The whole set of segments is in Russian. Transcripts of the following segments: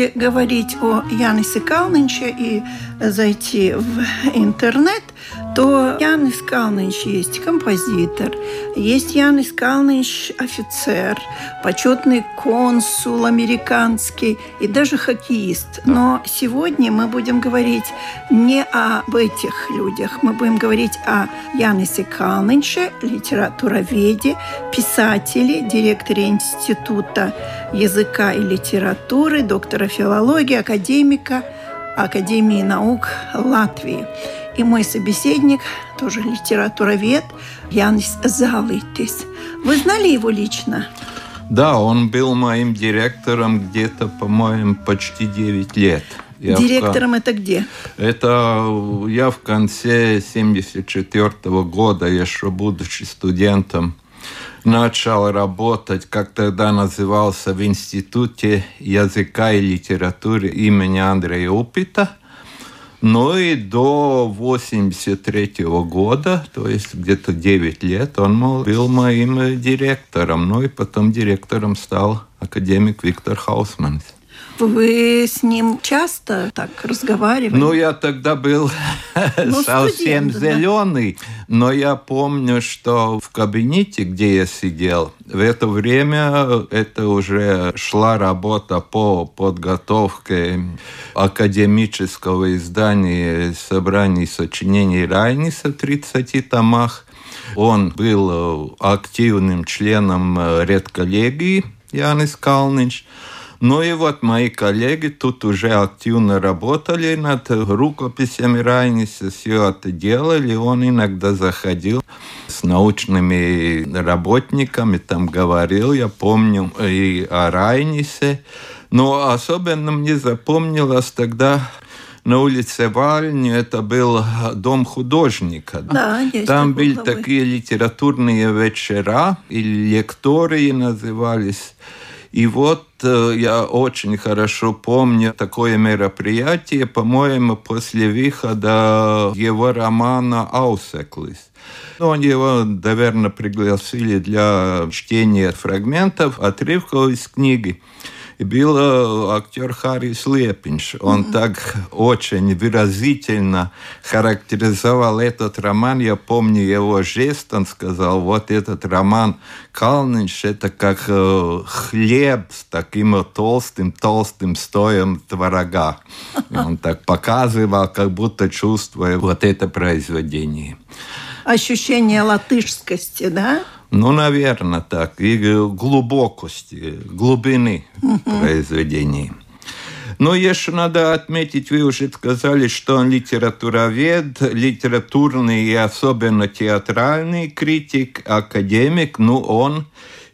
Если говорить о Янисе Калнинче и зайти в интернет, то Янис Калныч есть композитор, есть Янис Калныч офицер, почетный консул американский и даже хоккеист. Но сегодня мы будем говорить не об этих людях, мы будем говорить о Янисе Калныче, литературоведе, писателе, директоре Института языка и литературы, доктора филологии, академика Академии наук Латвии. И мой собеседник, тоже литературовед, Янис Залытис. Вы знали его лично? Да, он был моим директором где-то, по-моему, почти 9 лет. Я Директором в... это где? Это я в конце 74 -го года, еще будучи студентом, начал работать, как тогда назывался, в Институте языка и литературы имени Андрея Упита. Ну и до 83 -го года, то есть где-то 9 лет, он был моим директором. Ну и потом директором стал академик Виктор Хаусманс. Вы с ним часто так разговаривали? Ну, я тогда был ну, совсем студент, зеленый, да. но я помню, что в кабинете, где я сидел, в это время это уже шла работа по подготовке академического издания собраний сочинений Райниса в 30 томах. Он был активным членом редколлегии Янис Калнич. Ну и вот мои коллеги тут уже активно работали над рукописями Райниса, все это делали. Он иногда заходил с научными работниками, там говорил, я помню, и о Райнисе. Но особенно мне запомнилось тогда на улице Вальни, это был дом художника. Да, есть Там были такие литературные вечера, или лектории назывались. И вот э, я очень хорошо помню такое мероприятие, по-моему, после выхода его романа «Аусеклис». Он его, наверное, пригласили для чтения фрагментов, отрывков из книги. И был э, актер Харрис Лепинш. Он mm-hmm. так очень выразительно характеризовал этот роман. Я помню его жест. Он сказал, вот этот роман Калнинш, это как э, хлеб с таким толстым-толстым стоем творога. И он так показывал, как будто чувствуя вот это произведение. Ощущение латышскости, да? Ну, наверное, так. И глубокости, глубины угу. произведений. Но еще надо отметить, вы уже сказали, что он литературовед, литературный и особенно театральный критик, академик, ну он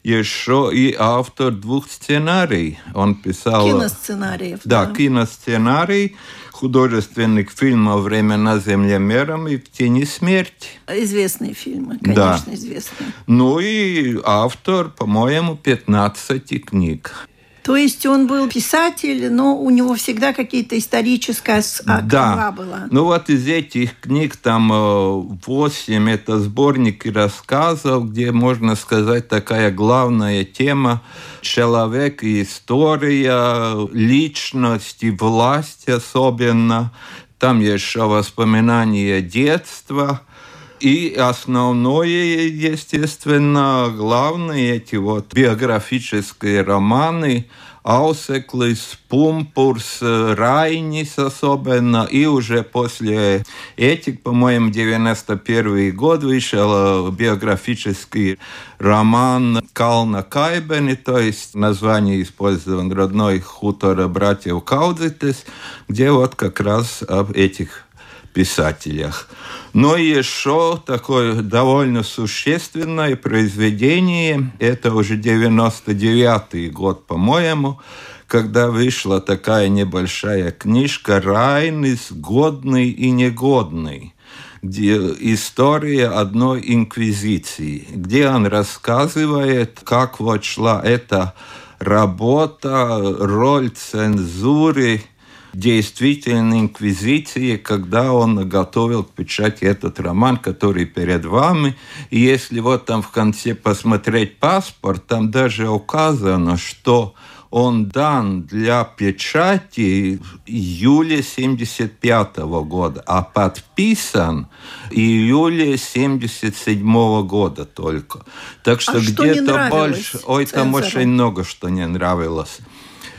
еще и автор двух сценариев. Он писал... Киносценариев. Да, да. киносценарий художественных фильмов «Время на земле мером» и «В тени смерти». Известные фильмы, конечно, да. известные. Ну и автор, по-моему, 15 книг. То есть он был писатель, но у него всегда какие-то историческая да. была. Ну вот из этих книг там э, восемь это сборники рассказов, где можно сказать такая главная тема человек и история, личность и власть особенно. Там еще воспоминания детства. И основное, естественно, главное эти вот биографические романы Ауseklis, Пумпурс, Райнис особенно, и уже после этих, по-моему, 91 год вышел биографический роман Кална Кайбени, то есть название использован родной хутор братьев Каудзитес, где вот как раз об этих писателях. Но еще такое довольно существенное произведение, это уже 99 год, по-моему, когда вышла такая небольшая книжка «Райнис. Годный и негодный» где история одной инквизиции, где он рассказывает, как вот шла эта работа, роль цензуры – действительно инквизиции, когда он готовил к печати этот роман, который перед вами. И если вот там в конце посмотреть паспорт, там даже указано, что он дан для печати июля 75 года, а подписан июля 77 года только. Так что а где-то больше... Ой, там очень много что не нравилось.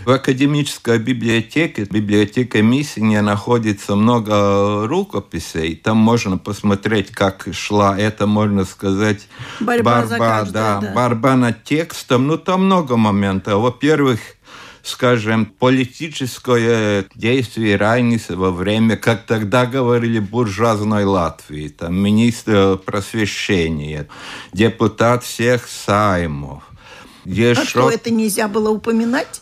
В академической библиотеке, библиотека Миссине, находится много рукописей. Там можно посмотреть, как шла это, можно сказать, борьба, борьба, каждое, да, да. борьба над текстом. Ну, там много моментов. Во-первых, скажем, политическое действие Райниса во время, как тогда говорили, буржуазной Латвии, там министр просвещения, депутат всех саймов. А что, это нельзя было упоминать?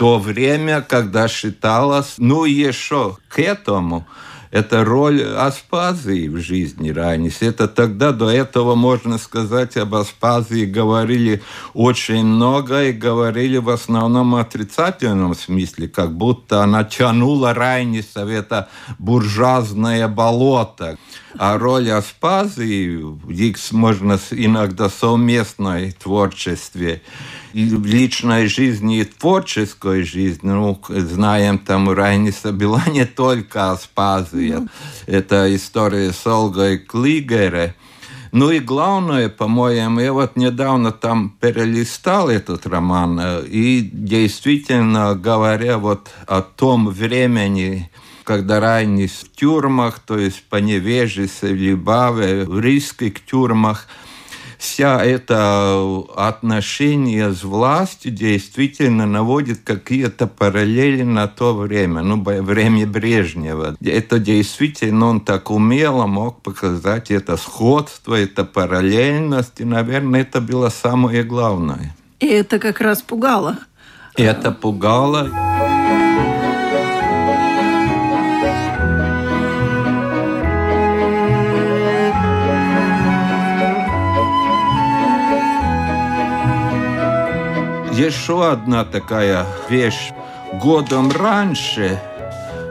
То время, когда считалось, ну еще к этому, это роль Аспазии в жизни Ранис. Это тогда до этого, можно сказать, об Аспазии говорили очень много и говорили в основном отрицательном смысле, как будто она тянула Райниса в это буржуазное болото. А роль Аспазии, их можно иногда совместной творчестве, и личной жизни, и творческой жизни. Ну, знаем, там Райниса была не только Аспазия. Mm. Это история с Ольгой Клигере. Ну и главное, по-моему, я вот недавно там перелистал этот роман, э, и действительно говоря вот о том времени, когда Райнис в тюрьмах, то есть по невежеству, либо в риске тюрьмах – вся это отношение с властью действительно наводит какие-то параллели на то время, ну, время Брежнева. Это действительно он так умело мог показать это сходство, это параллельность, и, наверное, это было самое главное. И это как раз пугало. Это пугало. Еще одна такая вещь. Годом раньше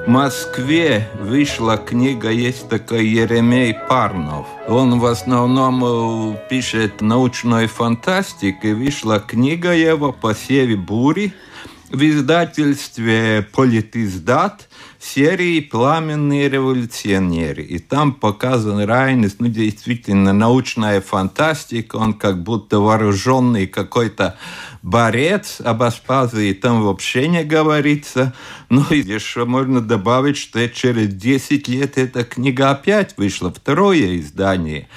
в Москве вышла книга, есть такой Еремей Парнов. Он в основном э, пишет научную фантастику. И вышла книга его «Посеве бури» в издательстве «Политиздат» серии «Пламенные революционеры». И там показан Райнес, ну, действительно, научная фантастика. Он как будто вооруженный какой-то борец, об Аспазии там вообще не говорится. Ну и еще можно добавить, что через 10 лет эта книга опять вышла, второе издание.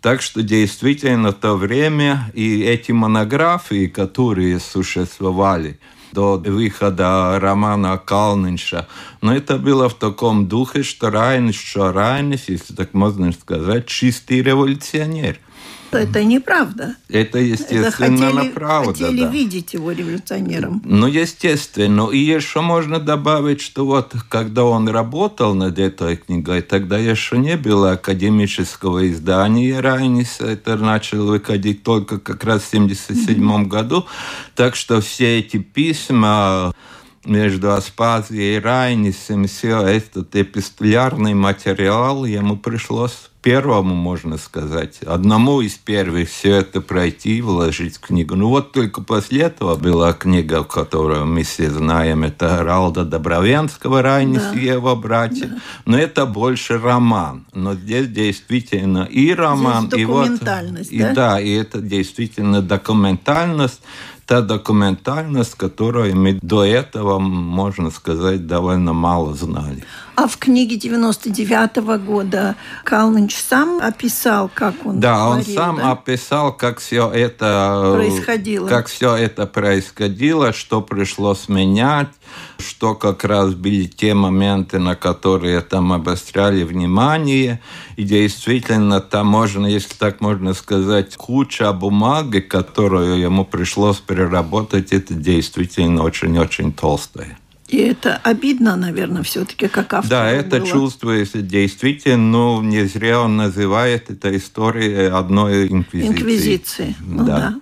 Так что действительно то время и эти монографии, которые существовали до выхода романа Калнинша, но это было в таком духе, что Райнис, что Райнис, если так можно сказать, чистый революционер – что это неправда. Это, естественно, это хотели, правда. Хотели да. видеть его революционером. Ну, естественно. И еще можно добавить, что вот когда он работал над этой книгой, тогда еще не было академического издания Райниса. Это начал выходить только как раз в 1977 году. Так что все эти письма между Аспазией и Райнисом, все этот эпистолярный материал ему пришлось первому, можно сказать, одному из первых все это пройти и вложить в книгу. Ну вот только после этого была книга, которую мы все знаем, это Ралда Добровенского «Райнис да. и его братья». Да. Но это больше роман. Но здесь действительно и роман, здесь и вот... да? И да, и это действительно документальность та документальность, которую мы до этого, можно сказать, довольно мало знали. А в книге 99 -го года Калныч сам описал, как он Да, творил, он сам да? описал, как все это Происходило. Как все это происходило, что пришлось менять, что как раз были те моменты, на которые там обостряли внимание. И действительно, там можно, если так можно сказать, куча бумаги, которую ему пришлось переработать, это действительно очень-очень толстая. И это обидно, наверное, все-таки, как автор. Да, это было. чувствуется действительно, но не зря он называет это историей одной инквизиции. Инквизиции. Ну, Да. да.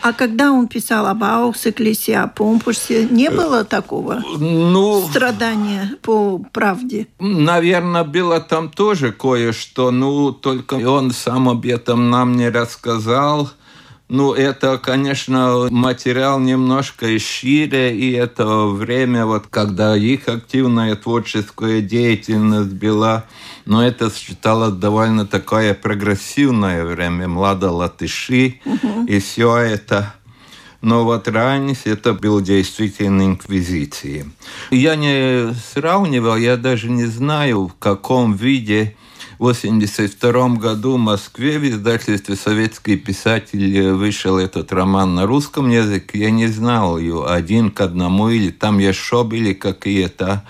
А когда он писал об Аукс, Экклесия, о Помпусе, не было такого Ну, страдания по правде? Наверное, было там тоже кое-что, ну, только он сам об этом нам не рассказал. Ну, это, конечно, материал немножко шире, и это время, вот, когда их активная творческая деятельность была, но это считалось довольно такое прогрессивное время, млада латыши, и все это. Но вот раньше это был действительно инквизиции. Я не сравнивал, я даже не знаю, в каком виде 1982 году в Москве в издательстве «Советский писатель» вышел этот роман на русском языке. Я не знал ее один к одному, или там еще были какие-то...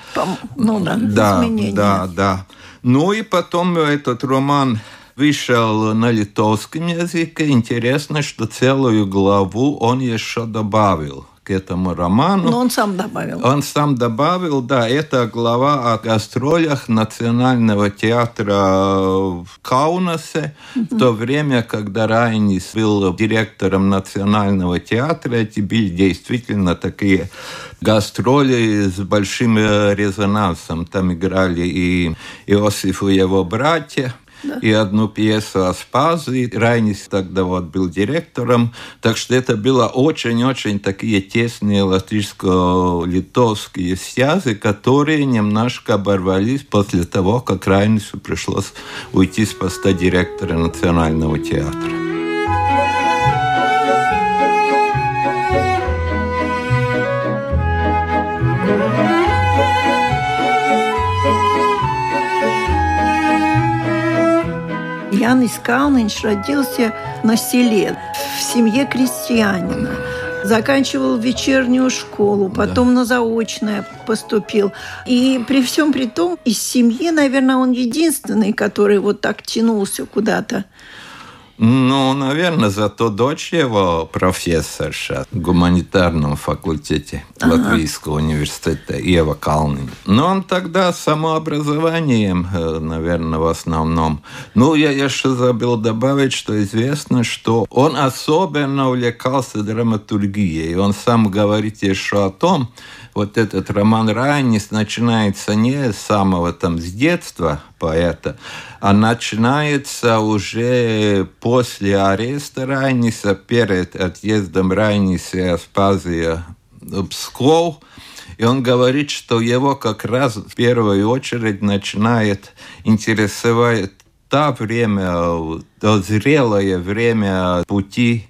Ну да, Да, изменения. да, да. Ну и потом этот роман вышел на литовском языке. Интересно, что целую главу он еще добавил к этому роману. Но он сам добавил. Он сам добавил, да, это глава о гастролях Национального театра в Каунасе. В то время, когда Райнис был директором Национального театра, эти были действительно такие гастроли с большим резонансом. Там играли и Иосиф и его братья, и одну пьесу Аспазы. Райнис тогда вот был директором. Так что это было очень-очень такие тесные латышско-литовские связи, которые немножко оборвались после того, как Райнису пришлось уйти с поста директора Национального театра. Янис Калныч родился на селе, в семье крестьянина. Заканчивал вечернюю школу, потом на заочное поступил. И при всем при том, из семьи, наверное, он единственный, который вот так тянулся куда-то. Ну, наверное, зато дочь его профессорша в гуманитарном факультете Латвийского университета Ева Калнин. Но он тогда самообразованием, э, наверное, в основном. Ну, я еще забыл добавить, что известно, что он особенно увлекался драматургией. Он сам говорит еще о том, вот этот роман Райнис начинается не с самого там с детства поэта, а начинается уже после ареста Райниса, перед отъездом Райниса и Аспазия в Псков. И он говорит, что его как раз в первую очередь начинает интересовать то время, то зрелое время пути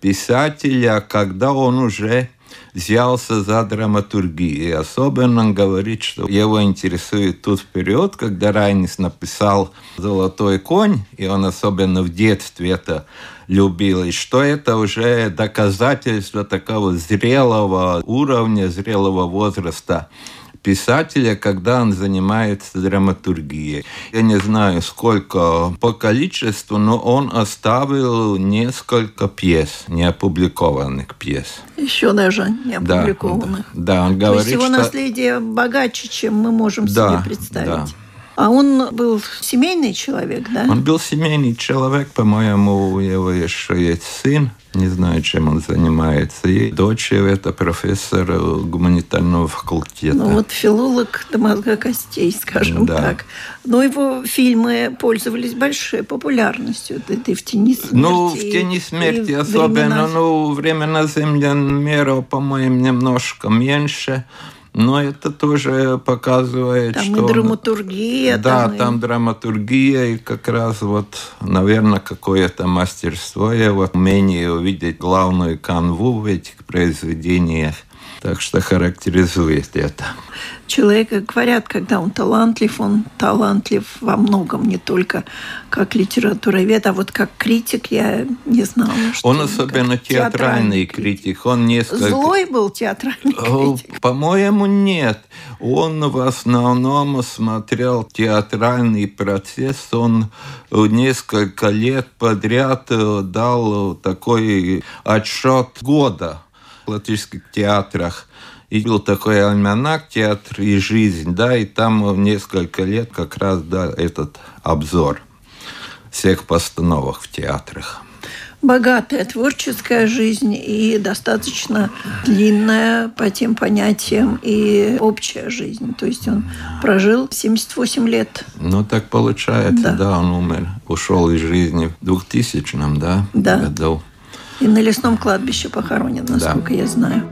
писателя, когда он уже взялся за драматургию. И особенно он говорит, что его интересует тот период, когда Райнис написал «Золотой конь», и он особенно в детстве это любил, и что это уже доказательство такого зрелого уровня, зрелого возраста писателя, когда он занимается драматургией. Я не знаю, сколько по количеству, но он оставил несколько пьес, неопубликованных пьес. Еще даже не Да. Да, да, он То говорит, есть его что... наследие богаче, чем мы можем Да, себе представить. да. А он был семейный человек, да? Он был семейный человек, по-моему, у него еще есть сын, не знаю, чем он занимается. И дочь его это профессор гуманитарного факультета. Ну вот филолог до мозга костей, скажем Да. так. Но его фильмы пользовались большой популярностью. Ты, ты в тени смерти. Ну, в тени смерти особенно, времена- ну, время на земле мира, по-моему, немножко меньше. Но это тоже показывает, Там что... и он- драматургия. Да, там, и- там драматургия и как раз вот, наверное, какое-то мастерство его, умение увидеть главную канву в этих произведениях. Так что характеризует это. Человека говорят, когда он талантлив, он талантлив во многом, не только как литературовед, а вот как критик я не знала. Что он особенно театральный, театральный критик. критик. Он несколько... Злой был театральный критик? По-моему, нет. Он в основном смотрел театральный процесс. Он несколько лет подряд дал такой отчет года латышских театрах. И был такой альманах «Театр и жизнь», да, и там несколько лет как раз да, этот обзор всех постановок в театрах. Богатая творческая жизнь и достаточно длинная по тем понятиям и общая жизнь. То есть он прожил 78 лет. Ну, так получается, да, да он умер, ушел из жизни в 2000 да, да. году. И на лесном кладбище похоронен, насколько да. я знаю.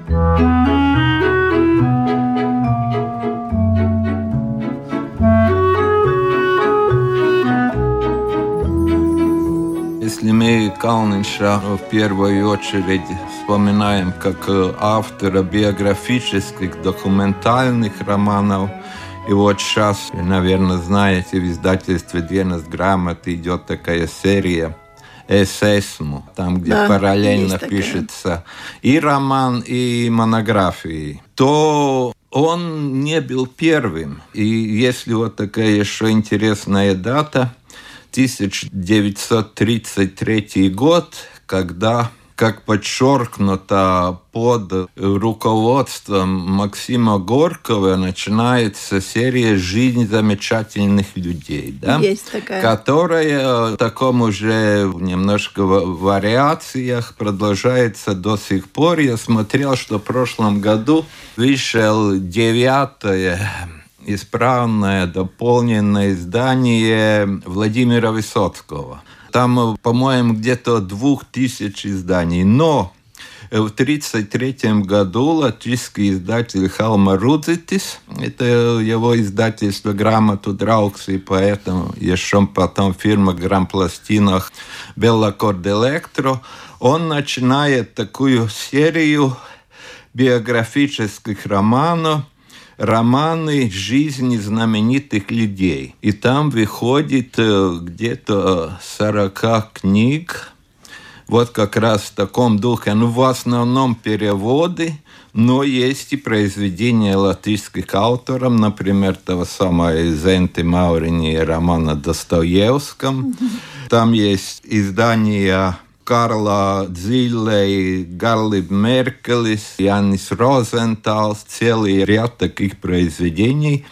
Если мы Калнинша в первую очередь вспоминаем как автора биографических документальных романов, и вот сейчас, наверное, знаете, в издательстве «Денес грамоты» идет такая серия эссесму, там, где да, параллельно пишется и роман, и монографии, то он не был первым. И если вот такая еще интересная дата, 1933 год, когда как подчеркнуто, под руководством Максима Горкова начинается серия «Жизнь замечательных людей», да? Есть такая. которая в таком уже немножко вариациях продолжается до сих пор. Я смотрел, что в прошлом году вышел девятое исправное, дополненное издание Владимира Высоцкого – там, по-моему, где-то двух тысяч изданий. Но в 1933 году латвийский издатель Халма Рудзитис, это его издательство «Грамоту Драукс», и поэтому еще потом фирма «Грампластинах» «Белла Корд Электро», он начинает такую серию биографических романов – романы жизни знаменитых людей. И там выходит э, где-то 40 книг, вот как раз в таком духе. Ну, в основном переводы, но есть и произведения латышских авторов, например, того самого Зенты Маурини романа Достоевском. Там есть издания Карла Дзиллей, Гарли Меркелис, Янис Розенталс, целый ряд таких произведений.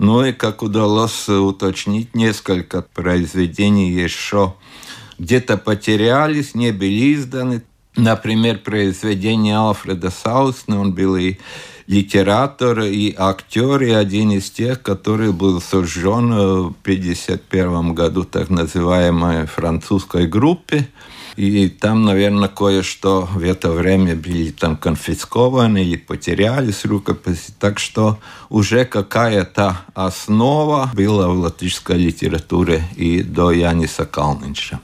Ну и, как удалось уточнить, несколько произведений еще где-то потерялись, не были изданы. Например, произведение Алфреда Саусна, он был и литератор, и актер, и один из тех, который был сожжен в 1951 году так называемой французской группе. И там, наверное, кое-что в это время были там конфискованы или потерялись рукописи. Так что уже какая-то основа была в латышской литературе и до Яниса Калнинша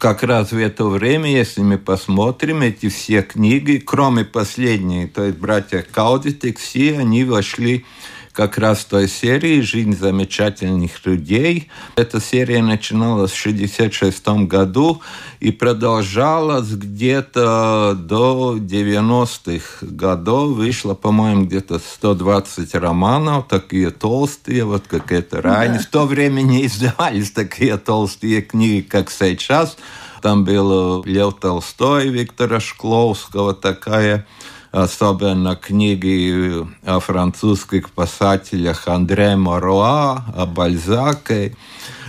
как раз в это время, если мы посмотрим эти все книги, кроме последней, то есть братья Каудитек, все они вошли как раз той серии «Жизнь замечательных людей». Эта серия начиналась в 1966 году и продолжалась где-то до 90-х годов. Вышло, по-моему, где-то 120 романов, такие толстые, вот как это ранее. Да. В то время не издавались такие толстые книги, как сейчас. Там был Лев Толстой Виктора Шкловского, такая особенно книги о французских писателях Андре Моруа, о Бальзаке.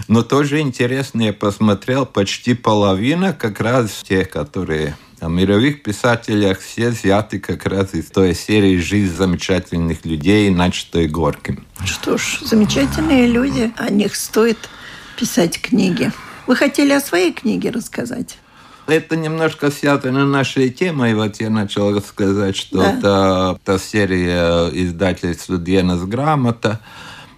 Но тоже интересно, я посмотрел, почти половина как раз те, которые о мировых писателях, все взяты как раз из той серии «Жизнь замечательных людей», начатой Горким. Что ж, замечательные люди, о них стоит писать книги. Вы хотели о своей книге рассказать? Это немножко связано нашей темой. Вот я начал сказать, что да. это, это серия издательства «Денес Грамота».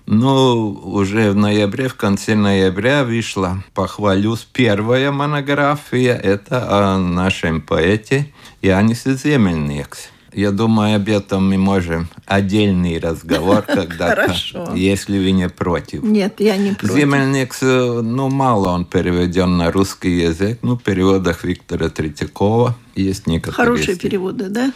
Ну, уже в ноябре, в конце ноября вышла, похвалюсь, первая монография. Это о нашем поэте Янисе Земельниксе. Я думаю, об этом мы можем отдельный разговор когда-то, если вы не против. Нет, я не против. Земельник, ну, мало он переведен на русский язык, ну, в переводах Виктора Третьякова есть некоторые. Хорошие переводы, да?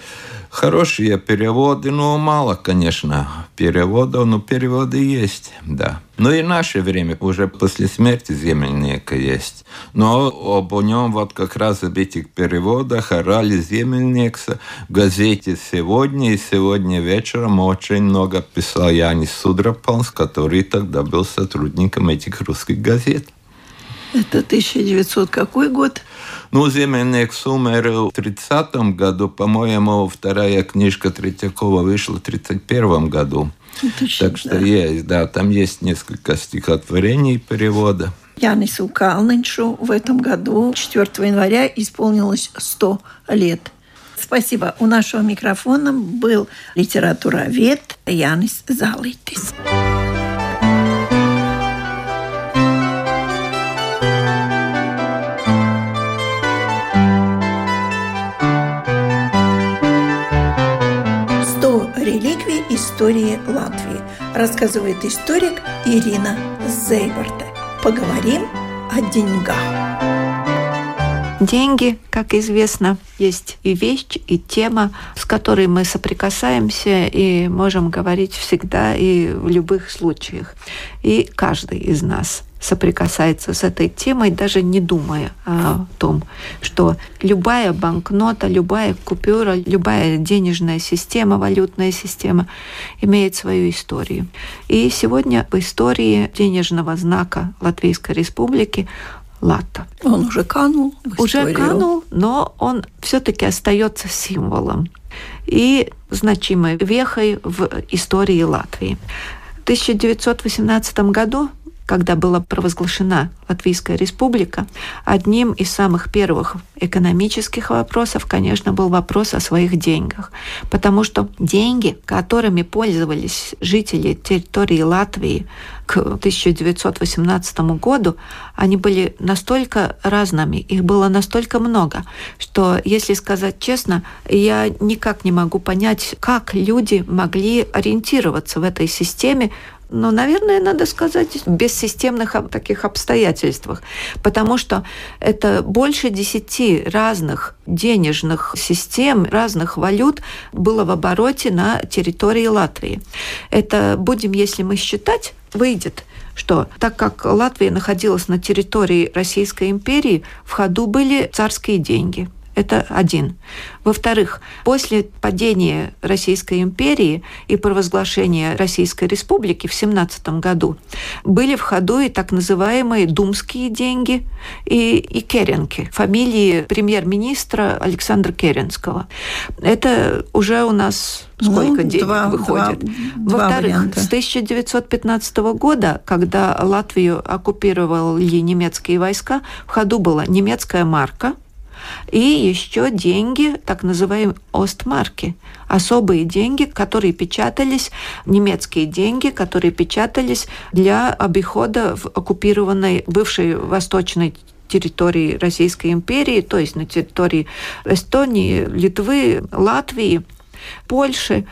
Хорошие переводы, ну, мало, конечно, переводов, но переводы есть, да. Ну и наше время уже после смерти Земельника есть. Но об нем вот как раз об этих переводах орали Земельникса в газете «Сегодня» и сегодня вечером очень много писал Янис Судропалс, который тогда был сотрудником этих русских газет. Это 1900 какой год? Ну, Земельник умер в 30 году. По-моему, вторая книжка Третьякова вышла в 31 году. Точно, так что да. есть, да, там есть несколько стихотворений перевода. Янису Калниншу в этом году, 4 января, исполнилось 100 лет. Спасибо. У нашего микрофона был литературовед Янис Залитис. реликвии истории Латвии, рассказывает историк Ирина Зейборта. Поговорим о деньгах. Деньги, как известно, есть и вещь, и тема, с которой мы соприкасаемся и можем говорить всегда и в любых случаях. И каждый из нас соприкасается с этой темой, даже не думая о том, что любая банкнота, любая купюра, любая денежная система, валютная система имеет свою историю. И сегодня в истории денежного знака Латвийской Республики лата. Он уже канул. Уже канул, но он все-таки остается символом и значимой вехой в истории Латвии. В 1918 году когда была провозглашена Латвийская республика, одним из самых первых экономических вопросов, конечно, был вопрос о своих деньгах. Потому что деньги, которыми пользовались жители территории Латвии к 1918 году, они были настолько разными, их было настолько много, что, если сказать честно, я никак не могу понять, как люди могли ориентироваться в этой системе, но, наверное, надо сказать, в бессистемных таких обстоятельствах, потому что это больше десяти разных денежных систем, разных валют было в обороте на территории Латвии. Это будем, если мы считать, выйдет что так как Латвия находилась на территории Российской империи, в ходу были царские деньги – это один. Во-вторых, после падения Российской империи и провозглашения Российской Республики в 17 году были в ходу и так называемые думские деньги и, и керенки, фамилии премьер-министра Александра Керенского. Это уже у нас ну, сколько ну, денег два, выходит. Во-вторых, с 1915 года, когда Латвию оккупировали немецкие войска, в ходу была немецкая марка – и еще деньги, так называемые Остмарки, особые деньги, которые печатались, немецкие деньги, которые печатались для обихода в оккупированной бывшей восточной территории Российской империи, то есть на территории Эстонии, Литвы, Латвии, Польши.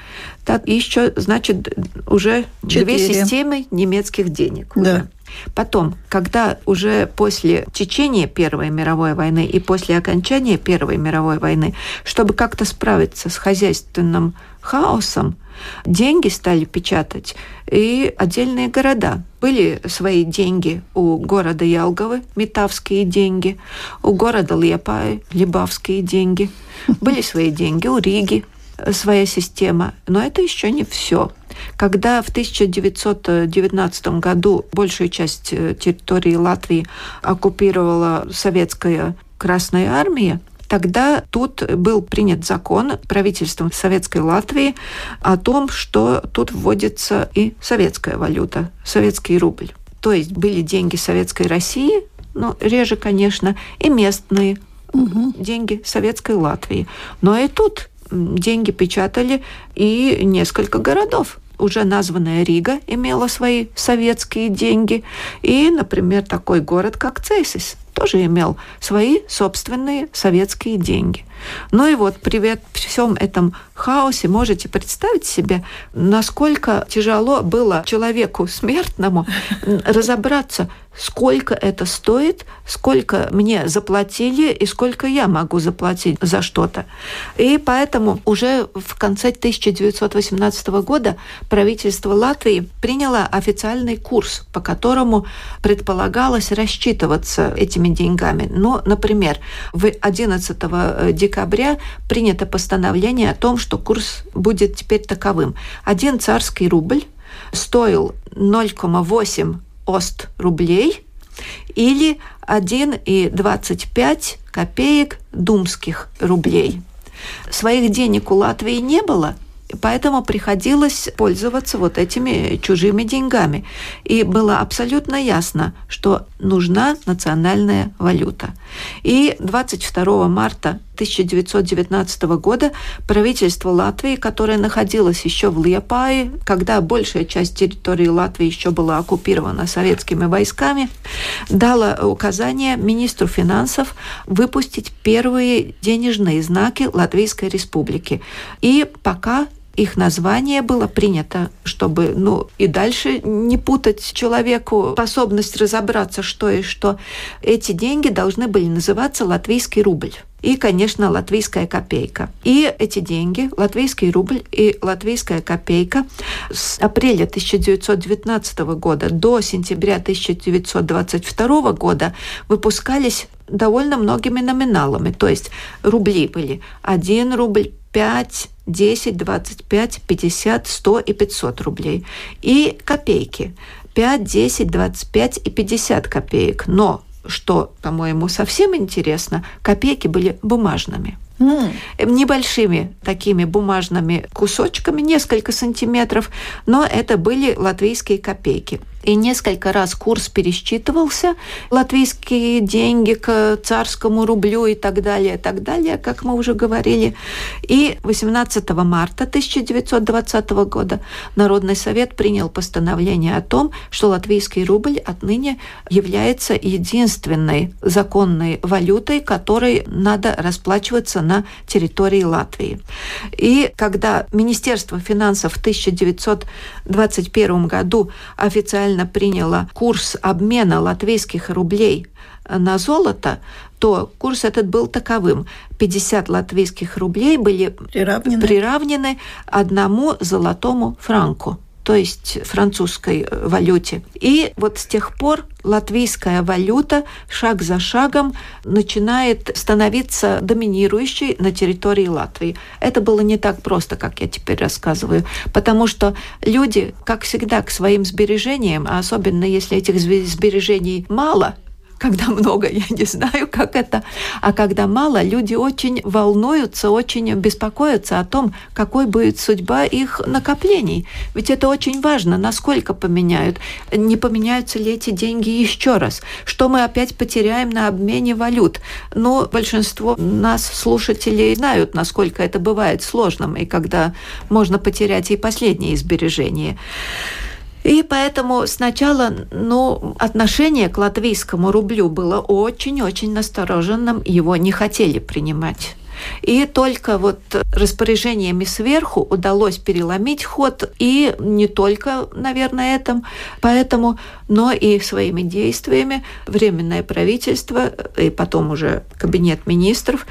Так еще, значит, уже Четыре. две системы немецких денег. Да. Уже. Потом, когда уже после течения Первой мировой войны и после окончания Первой мировой войны, чтобы как-то справиться с хозяйственным хаосом, деньги стали печатать и отдельные города. Были свои деньги у города Ялговы, метавские деньги, у города Лепаи, либавские деньги. Были свои деньги у Риги, своя система. Но это еще не все. Когда в 1919 году большую часть э, территории Латвии оккупировала советская Красная Армия, Тогда тут был принят закон правительством Советской Латвии о том, что тут вводится и советская валюта, советский рубль. То есть были деньги Советской России, ну, реже, конечно, и местные угу. деньги Советской Латвии. Но и тут деньги печатали и несколько городов. Уже названная Рига имела свои советские деньги. И, например, такой город, как Цейсис, тоже имел свои собственные советские деньги. Ну и вот при всем этом хаосе можете представить себе, насколько тяжело было человеку смертному разобраться, сколько это стоит, сколько мне заплатили и сколько я могу заплатить за что-то. И поэтому уже в конце 1918 года правительство Латвии приняло официальный курс, по которому предполагалось рассчитываться этими деньгами. Ну, например, в 11 декабря принято постановление о том, что курс будет теперь таковым. Один царский рубль стоил 0,8 ост рублей или 1,25 копеек думских рублей. Своих денег у Латвии не было, Поэтому приходилось пользоваться вот этими чужими деньгами. И было абсолютно ясно, что нужна национальная валюта. И 22 марта 1919 года правительство Латвии, которое находилось еще в Лиепае, когда большая часть территории Латвии еще была оккупирована советскими войсками, дало указание министру финансов выпустить первые денежные знаки Латвийской республики. И пока их название было принято, чтобы ну, и дальше не путать человеку способность разобраться, что и что. Эти деньги должны были называться латвийский рубль и, конечно, латвийская копейка. И эти деньги, латвийский рубль и латвийская копейка с апреля 1919 года до сентября 1922 года выпускались довольно многими номиналами. То есть рубли были 1 рубль, 5, 10, 25, 50, 100 и 500 рублей. И копейки 5, 10, 25 и 50 копеек. Но, что, по-моему, совсем интересно, копейки были бумажными. Mm. Небольшими такими бумажными кусочками, несколько сантиметров, но это были латвийские копейки и несколько раз курс пересчитывался, латвийские деньги к царскому рублю и так далее, и так далее, как мы уже говорили. И 18 марта 1920 года Народный совет принял постановление о том, что латвийский рубль отныне является единственной законной валютой, которой надо расплачиваться на территории Латвии. И когда Министерство финансов в 1921 году официально официально приняла курс обмена латвийских рублей на золото, то курс этот был таковым. 50 латвийских рублей были приравнены, приравнены одному золотому франку то есть французской э, валюте. И вот с тех пор латвийская валюта шаг за шагом начинает становиться доминирующей на территории Латвии. Это было не так просто, как я теперь рассказываю, потому что люди, как всегда, к своим сбережениям, а особенно если этих сбережений мало, когда много, я не знаю, как это. А когда мало, люди очень волнуются, очень беспокоятся о том, какой будет судьба их накоплений. Ведь это очень важно, насколько поменяют. Не поменяются ли эти деньги еще раз? Что мы опять потеряем на обмене валют? Ну, большинство нас, слушателей, знают, насколько это бывает сложным, и когда можно потерять и последние сбережения. И поэтому сначала ну, отношение к латвийскому рублю было очень-очень настороженным, его не хотели принимать. И только вот распоряжениями сверху удалось переломить ход, и не только, наверное, этом, поэтому, но и своими действиями Временное правительство и потом уже Кабинет министров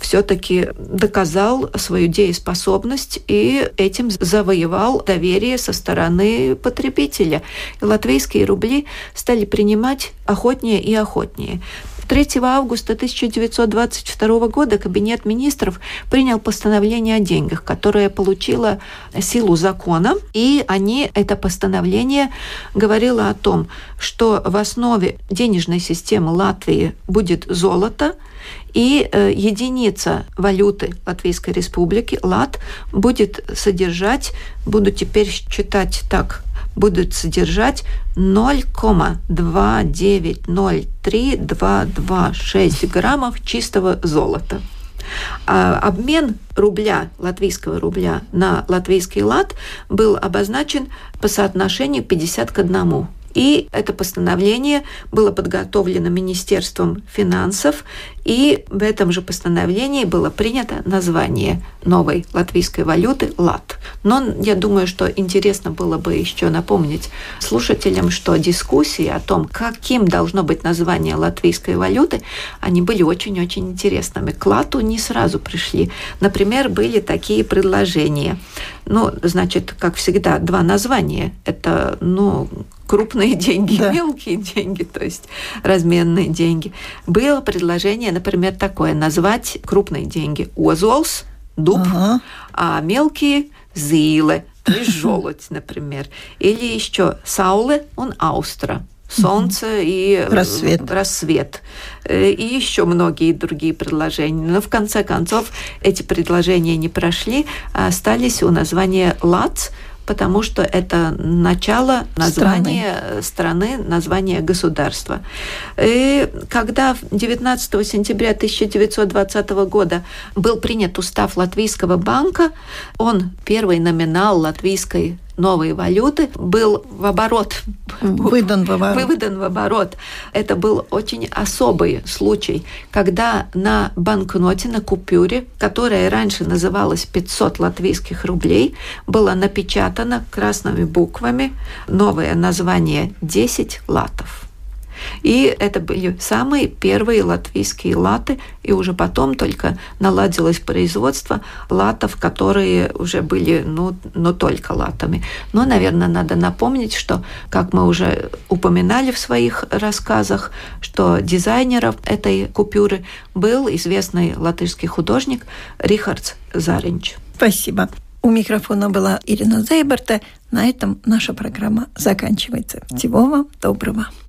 все-таки доказал свою дееспособность и этим завоевал доверие со стороны потребителя. И латвийские рубли стали принимать охотнее и охотнее. 3 августа 1922 года Кабинет министров принял постановление о деньгах, которое получило силу закона, и они, это постановление говорило о том, что в основе денежной системы Латвии будет золото, и э, единица валюты Латвийской Республики, лат, будет содержать, буду теперь читать так, будут содержать 0,2903-226 граммов чистого золота. А обмен рубля, латвийского рубля на латвийский лат был обозначен по соотношению 50 к 1. И это постановление было подготовлено Министерством финансов, и в этом же постановлении было принято название новой латвийской валюты «лат». Но я думаю, что интересно было бы еще напомнить слушателям, что дискуссии о том, каким должно быть название латвийской валюты, они были очень-очень интересными. К лату не сразу пришли. Например, были такие предложения. Ну, значит, как всегда, два названия. Это, ну, крупные деньги, да. мелкие деньги, то есть разменные деньги. Было предложение, например, такое, назвать крупные деньги озолс, дуб, ага. а мелкие зилы, то есть желудь, например. Или еще сауле, он аустра солнце и рассвет. рассвет. Э, и еще многие другие предложения. Но в конце концов эти предложения не прошли, а остались у названия ЛАЦ, потому что это начало названия страны, страны название государства. И когда 19 сентября 1920 года был принят устав Латвийского банка, он первый номинал латвийской новой валюты был в оборот. Выдан в оборот. Выведан в оборот. Это был очень особый случай, когда на банкноте, на купюре, которая раньше называлась 500 латвийских рублей, было напечатано красными буквами новое название 10 латов. И это были самые первые латвийские латы, и уже потом только наладилось производство латов, которые уже были, ну, ну только латами. Но, наверное, надо напомнить, что, как мы уже упоминали в своих рассказах, что дизайнером этой купюры был известный латышский художник Рихардс Заринч. Спасибо. У микрофона была Ирина Зейберта. На этом наша программа заканчивается. Всего вам доброго.